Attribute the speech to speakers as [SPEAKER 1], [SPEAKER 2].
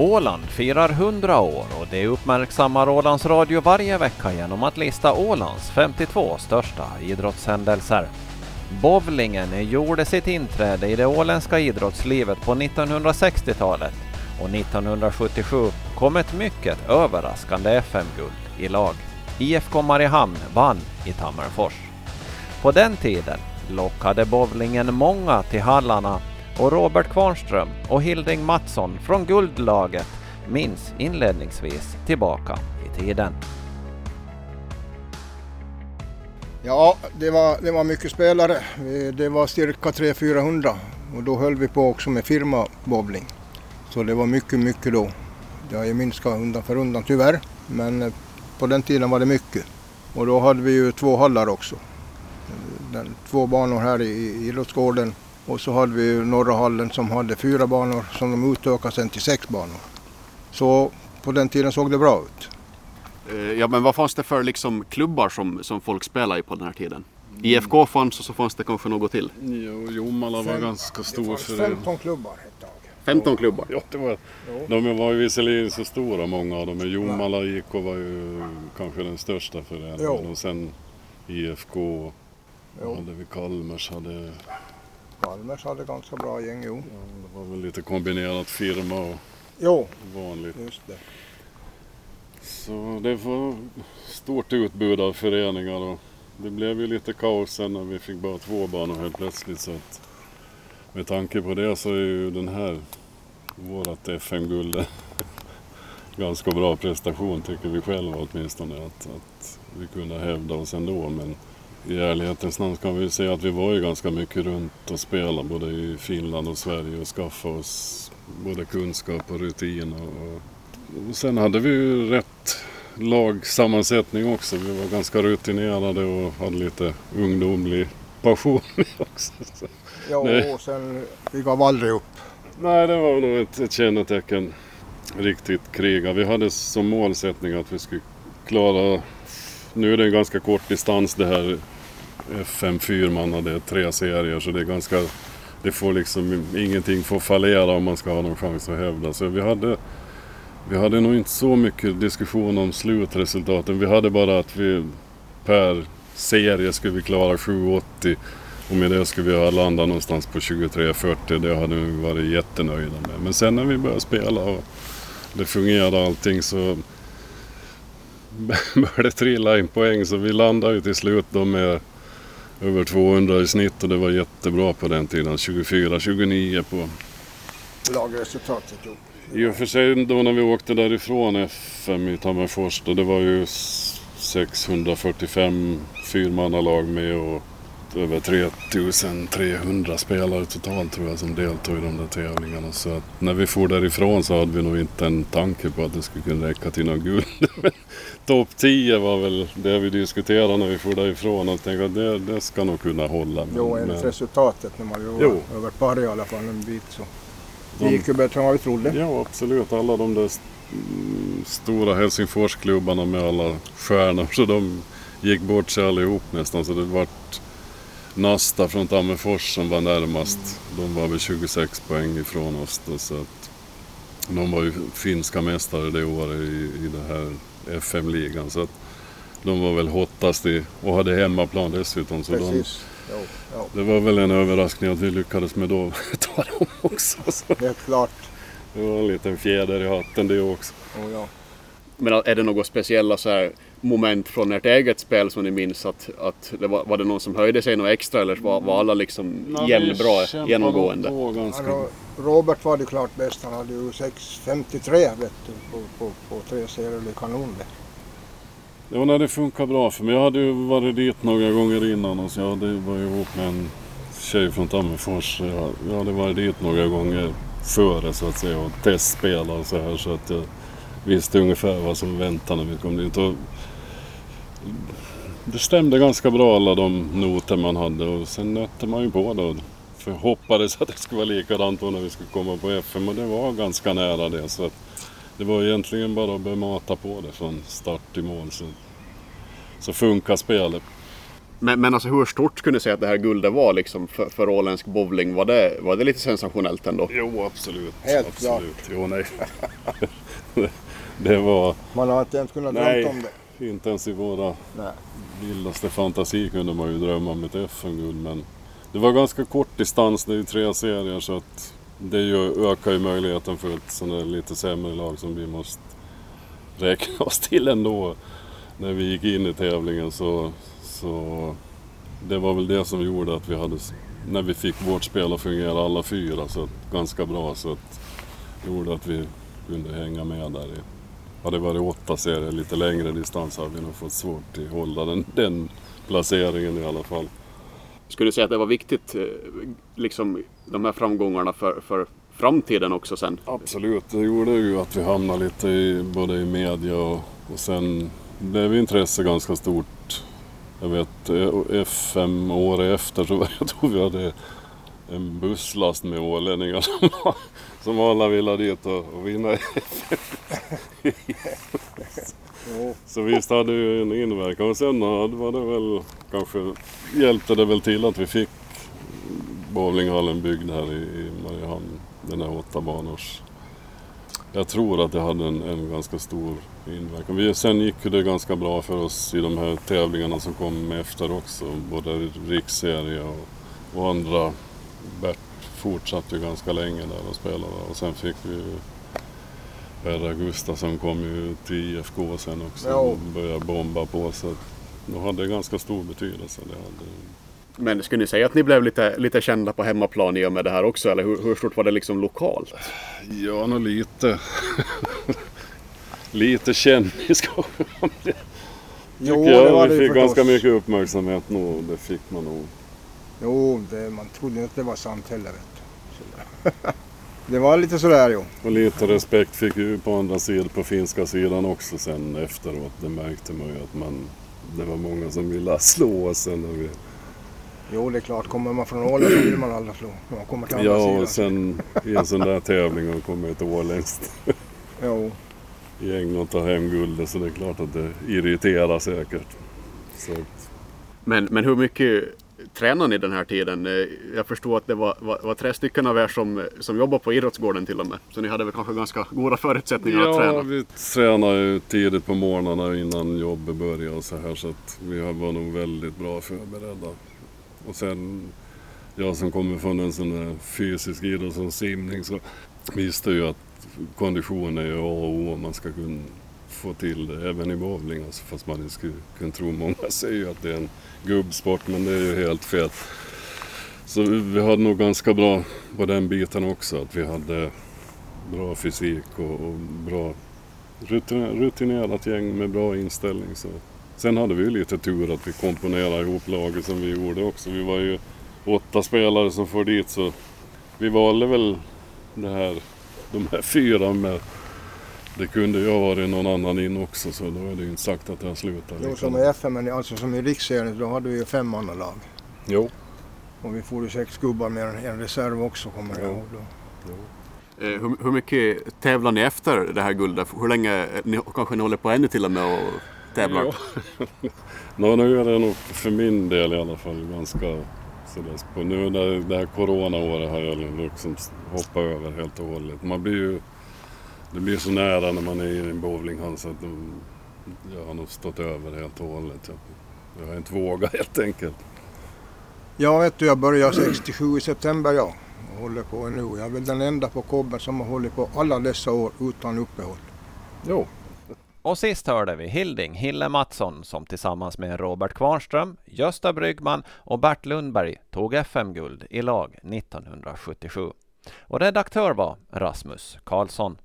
[SPEAKER 1] Åland firar 100 år och det uppmärksammar Ålands Radio varje vecka genom att lista Ålands 52 största idrottshändelser. Bowlingen gjorde sitt inträde i det åländska idrottslivet på 1960-talet och 1977 kom ett mycket överraskande FM-guld i lag. IFK Mariehamn vann i Tammerfors. På den tiden lockade bowlingen många till hallarna och Robert Kvarnström och Hilding Mattsson från Guldlaget minns inledningsvis tillbaka i tiden.
[SPEAKER 2] Ja, det var, det var mycket spelare. Det var cirka 300-400 och då höll vi på också med firmabobbling. Så det var mycket, mycket då. Det har ju minskat undan för undan tyvärr, men eh, på den tiden var det mycket. Och då hade vi ju två hallar också. Eh, den, två banor här i idrottsgården och så hade vi norra hallen som hade fyra banor som de utökade sen till sex banor. Så på den tiden såg det bra ut.
[SPEAKER 3] Eh, ja men vad fanns det för liksom klubbar som, som folk spelade i på den här tiden? IFK fanns och så fanns det kanske något till?
[SPEAKER 4] Jo, Jomala var
[SPEAKER 2] Fem-
[SPEAKER 4] ganska
[SPEAKER 2] Det
[SPEAKER 4] stor
[SPEAKER 2] fanns
[SPEAKER 4] för
[SPEAKER 2] 15 klubbar ett tag.
[SPEAKER 3] 15 klubbar?
[SPEAKER 4] Ja, det var,
[SPEAKER 2] Jo.
[SPEAKER 4] de var ju visserligen så stora många av dem, Jomala IK var ju kanske den största föreningen. Och sen IFK,
[SPEAKER 2] Jo.
[SPEAKER 4] hade vi Kalmers, hade,
[SPEAKER 2] Kalmers hade ganska bra gäng, jo.
[SPEAKER 4] det var väl lite kombinerat firma och
[SPEAKER 2] Jo,
[SPEAKER 4] vanligt.
[SPEAKER 2] just det.
[SPEAKER 4] Så det var stort utbud av föreningar och det blev ju lite kaos sen när vi fick bara två banor helt plötsligt. Så att med tanke på det så är ju den här, vårat FM-guld, ganska bra prestation tycker vi själva åtminstone. Att, att vi kunde hävda oss ändå. Men i ärlighetens namn kan vi säga att vi var ju ganska mycket runt och spelade både i Finland och Sverige och skaffade oss både kunskap och rutin. Och, och sen hade vi ju rätt lagsammansättning också. Vi var ganska rutinerade och hade lite ungdomlig passion också. Så. Nej.
[SPEAKER 2] och sen, vi gav aldrig upp.
[SPEAKER 4] Nej, det var nog ett, ett kännetecken. Riktigt kriga. Vi hade som målsättning att vi skulle klara... Nu är det en ganska kort distans det här FM fyrmanna. Det är tre serier så det är ganska... Det får liksom ingenting får fallera om man ska ha någon chans att hävda. Så vi hade... Vi hade nog inte så mycket diskussion om slutresultaten. Vi hade bara att vi per serie skulle vi klara 780 och med det skulle vi ha landat någonstans på 2340. Det hade vi varit jättenöjda med. Men sen när vi började spela och det fungerade allting så började trilla in poäng. Så vi landade ju till slut då med över 200 i snitt och det var jättebra på den tiden. 24-29 på
[SPEAKER 2] Lagresultatet,
[SPEAKER 4] i och för sig då när vi åkte därifrån FM i Tammerfors då det var ju s- 645 fyrmannalag med och över 3300 spelare totalt tror jag som deltog i de där tävlingarna. Så att när vi for därifrån så hade vi nog inte en tanke på att det skulle kunna räcka till något guld. Topp 10 var väl det vi diskuterade när vi for därifrån och tänkte att det, det ska nog kunna hålla. Men,
[SPEAKER 2] Jo, enligt
[SPEAKER 4] men-
[SPEAKER 2] resultatet när man var
[SPEAKER 4] Jo.
[SPEAKER 2] över par i alla fall en bit så. Det
[SPEAKER 4] De-
[SPEAKER 2] gick ju bättre än vad vi trodde.
[SPEAKER 4] Ja, absolut. Alla de där st- stora Helsingforsklubbarna med alla stjärnor. Så de gick bort sig allihop nästan. Så det vart Nasta från Tammerfors som var närmast. De var väl 26 poäng ifrån oss. Då, så att de var ju finska mästare det året i, i det här FM-ligan. Så att de var väl hottast i, och hade hemmaplan dessutom. Så de,
[SPEAKER 2] Precis. Jo, jo,
[SPEAKER 4] det var väl en överraskning att vi lyckades med då ta dem också. Så
[SPEAKER 2] helt klart.
[SPEAKER 4] det var en liten fjäder i hatten det också.
[SPEAKER 2] Oh, ja.
[SPEAKER 3] Men är det något speciella så här moment från ert eget spel som ni minns? Att, att det var, var det någon som höjde sig något extra eller var, var alla liksom jämnbra genomgående?
[SPEAKER 2] Han, Robert var det klart bäst. Han hade ju 6.53 vet du, på, på, på tre serier. Det är kanon det.
[SPEAKER 4] Ja, nej, det funkar bra för mig. Jag hade ju varit dit några gånger innan och så jag hade, var ju ihop med en tjej från Tammerfors. jag hade varit dit några gånger före så att säga och testspelat och så här så att jag visste ungefär vad som väntade när vi kom dit. Och det stämde ganska bra alla de noter man hade och sen nötte man ju på då. För hoppades att det skulle vara likadant när vi skulle komma på FM och det var ganska nära det. Så att det var egentligen bara att börja mata på det från start till mål. Så, så funkar spelet.
[SPEAKER 3] Men, men alltså hur stort skulle ni säga att det här guldet var liksom för, för åländsk bowling? Var det, var det lite sensationellt ändå?
[SPEAKER 4] Jo, absolut.
[SPEAKER 2] Helt
[SPEAKER 4] absolut. Jo, nej. det var...
[SPEAKER 2] Man har inte ens kunnat
[SPEAKER 4] Nej.
[SPEAKER 2] drömma om det.
[SPEAKER 4] Inte ens i våra
[SPEAKER 2] Nej.
[SPEAKER 4] vildaste fantasi kunde man ju drömma om ett FM-guld. Men det var ganska kort distans, det är ju tre serier så att det ju ökar ju möjligheten för ett sånt där lite sämre lag som vi måste räkna oss till ändå. När vi gick in i tävlingen så, så det var väl det som gjorde att vi hade, när vi fick vårt spel att fungera alla fyra så att, ganska bra så att gjorde att vi kunde hänga med där. I, hade det varit åtta serier, lite längre distans hade vi nog fått svårt att hålla den, den placeringen i alla fall.
[SPEAKER 3] Skulle du säga att det var viktigt, eh, liksom de här framgångarna för, för framtiden också sen?
[SPEAKER 4] Absolut, det gjorde ju att vi hamnade lite i, både i media och, och sen blev intresse ganska stort. Jag vet eh, FM året efter så jag tror vi hade en busslast med ålänningar som, som alla ville dit och, och vinna. Så visst hade ju en inverkan och sen var det väl kanske hjälpte det väl till att vi fick bowlinghallen byggd här i, i Mariehamn. Den här åtta banors. Jag tror att det hade en, en ganska stor inverkan. Vi, sen gick ju det ganska bra för oss i de här tävlingarna som kom efter också. Både riksserie och, och andra. Bert fortsatte ju ganska länge där och spelade och sen fick vi ju Perra Gustafsson kom ju till IFK sen också
[SPEAKER 2] Ja.
[SPEAKER 4] och började bomba på så det hade ganska stor betydelse. Det hade,
[SPEAKER 3] Men skulle ni säga att ni blev lite, lite kända på hemmaplan i och med det här också? Eller hur, hur stort var det liksom lokalt?
[SPEAKER 4] Ja, nog lite. lite kändis.
[SPEAKER 2] Jo,
[SPEAKER 4] jag.
[SPEAKER 2] det var
[SPEAKER 4] vi
[SPEAKER 2] det
[SPEAKER 4] fick
[SPEAKER 2] ju
[SPEAKER 4] ganska
[SPEAKER 2] förstås.
[SPEAKER 4] mycket uppmärksamhet nog. Det fick man nog.
[SPEAKER 2] Jo, det, man trodde inte att det var sant heller. Vet du. Så- det var lite sådär jo.
[SPEAKER 4] Och lite respekt fick vi ju på andra sidan, på finska sidan också sen efteråt. Det märkte man ju att man, det var många som ville slå oss sen när vi...
[SPEAKER 2] Jo, det är klart. Kommer man från Åland så vill man alla slå. Man kommer till andra
[SPEAKER 4] Ja,
[SPEAKER 2] sidan.
[SPEAKER 4] och sen i en sån där tävling och kommer ett åländskt
[SPEAKER 2] Jo.
[SPEAKER 4] gäng och tar hem guldet så det är klart att det irriterar säkert. Så
[SPEAKER 3] Men, men hur mycket tränar ni den här tiden? Eh, Jag förstår att det var, var, var tre stycken av er som, som jobbar på idrottsgården till och med. Så ni hade väl kanske ganska goda förutsättningar att
[SPEAKER 4] Ja,
[SPEAKER 3] träna?
[SPEAKER 4] vi tränar ju tidigt på morgnarna innan jobbet börjar och så här så att vi var nog väldigt bra förberedda. Och sen, jag som kommer från en sån här fysisk idrott som simning så visste ju att kondition är ju A och O om man ska kunna få till det även i bowling. Alltså, fast man skulle kunna tro, många säger ju att det är en gubbsport men det är ju helt fel. Så vi hade nog ganska bra på den biten också. Att vi hade bra fysik och, och bra rutinerat gäng med bra inställning. Så. Sen hade vi ju lite tur att vi komponerade ihop laget som vi gjorde också. Vi var ju åtta spelare som får dit så vi valde väl det här, de här fyra med det kunde ju ha varit någon annan in också så då är det ju inte sagt att det har slutat.
[SPEAKER 2] Jo,
[SPEAKER 4] Vi
[SPEAKER 2] som i FM, men alltså som i riksserien, då hade vi ju fem andra lag.
[SPEAKER 4] Jo.
[SPEAKER 2] Och vi får ju sex gubbar med en, reserv också kommer jag
[SPEAKER 4] Ja.
[SPEAKER 2] ihåg då.
[SPEAKER 3] Eh, Hur, hur mycket tävlar ni efter det här guldet? Hur länge, ni, kanske ni håller på ännu till och med och tävlar?
[SPEAKER 4] Ja. Nå, nu är det nog för min del i alla fall ganska sådär. På nu när det här coronaåret har jag liksom hoppat över helt och hållet. Man blir ju, det blir så nära när man är i en bowlinghall så att de, jag har nog stått över helt och hållet. Jag, jag har inte vågat helt enkelt.
[SPEAKER 2] Ja, vet du, jag började 67 i september ja. Och håller på nu. Jag är väl den enda på kobben som har hållit på alla dessa år utan uppehåll.
[SPEAKER 4] Jo.
[SPEAKER 1] Och sist hörde vi Hilding Hille Mattsson som tillsammans med Robert Kvarnström, Gösta Bryggman och Bert Lundberg tog FM-guld i lag 1977. Och redaktör var Rasmus Karlsson.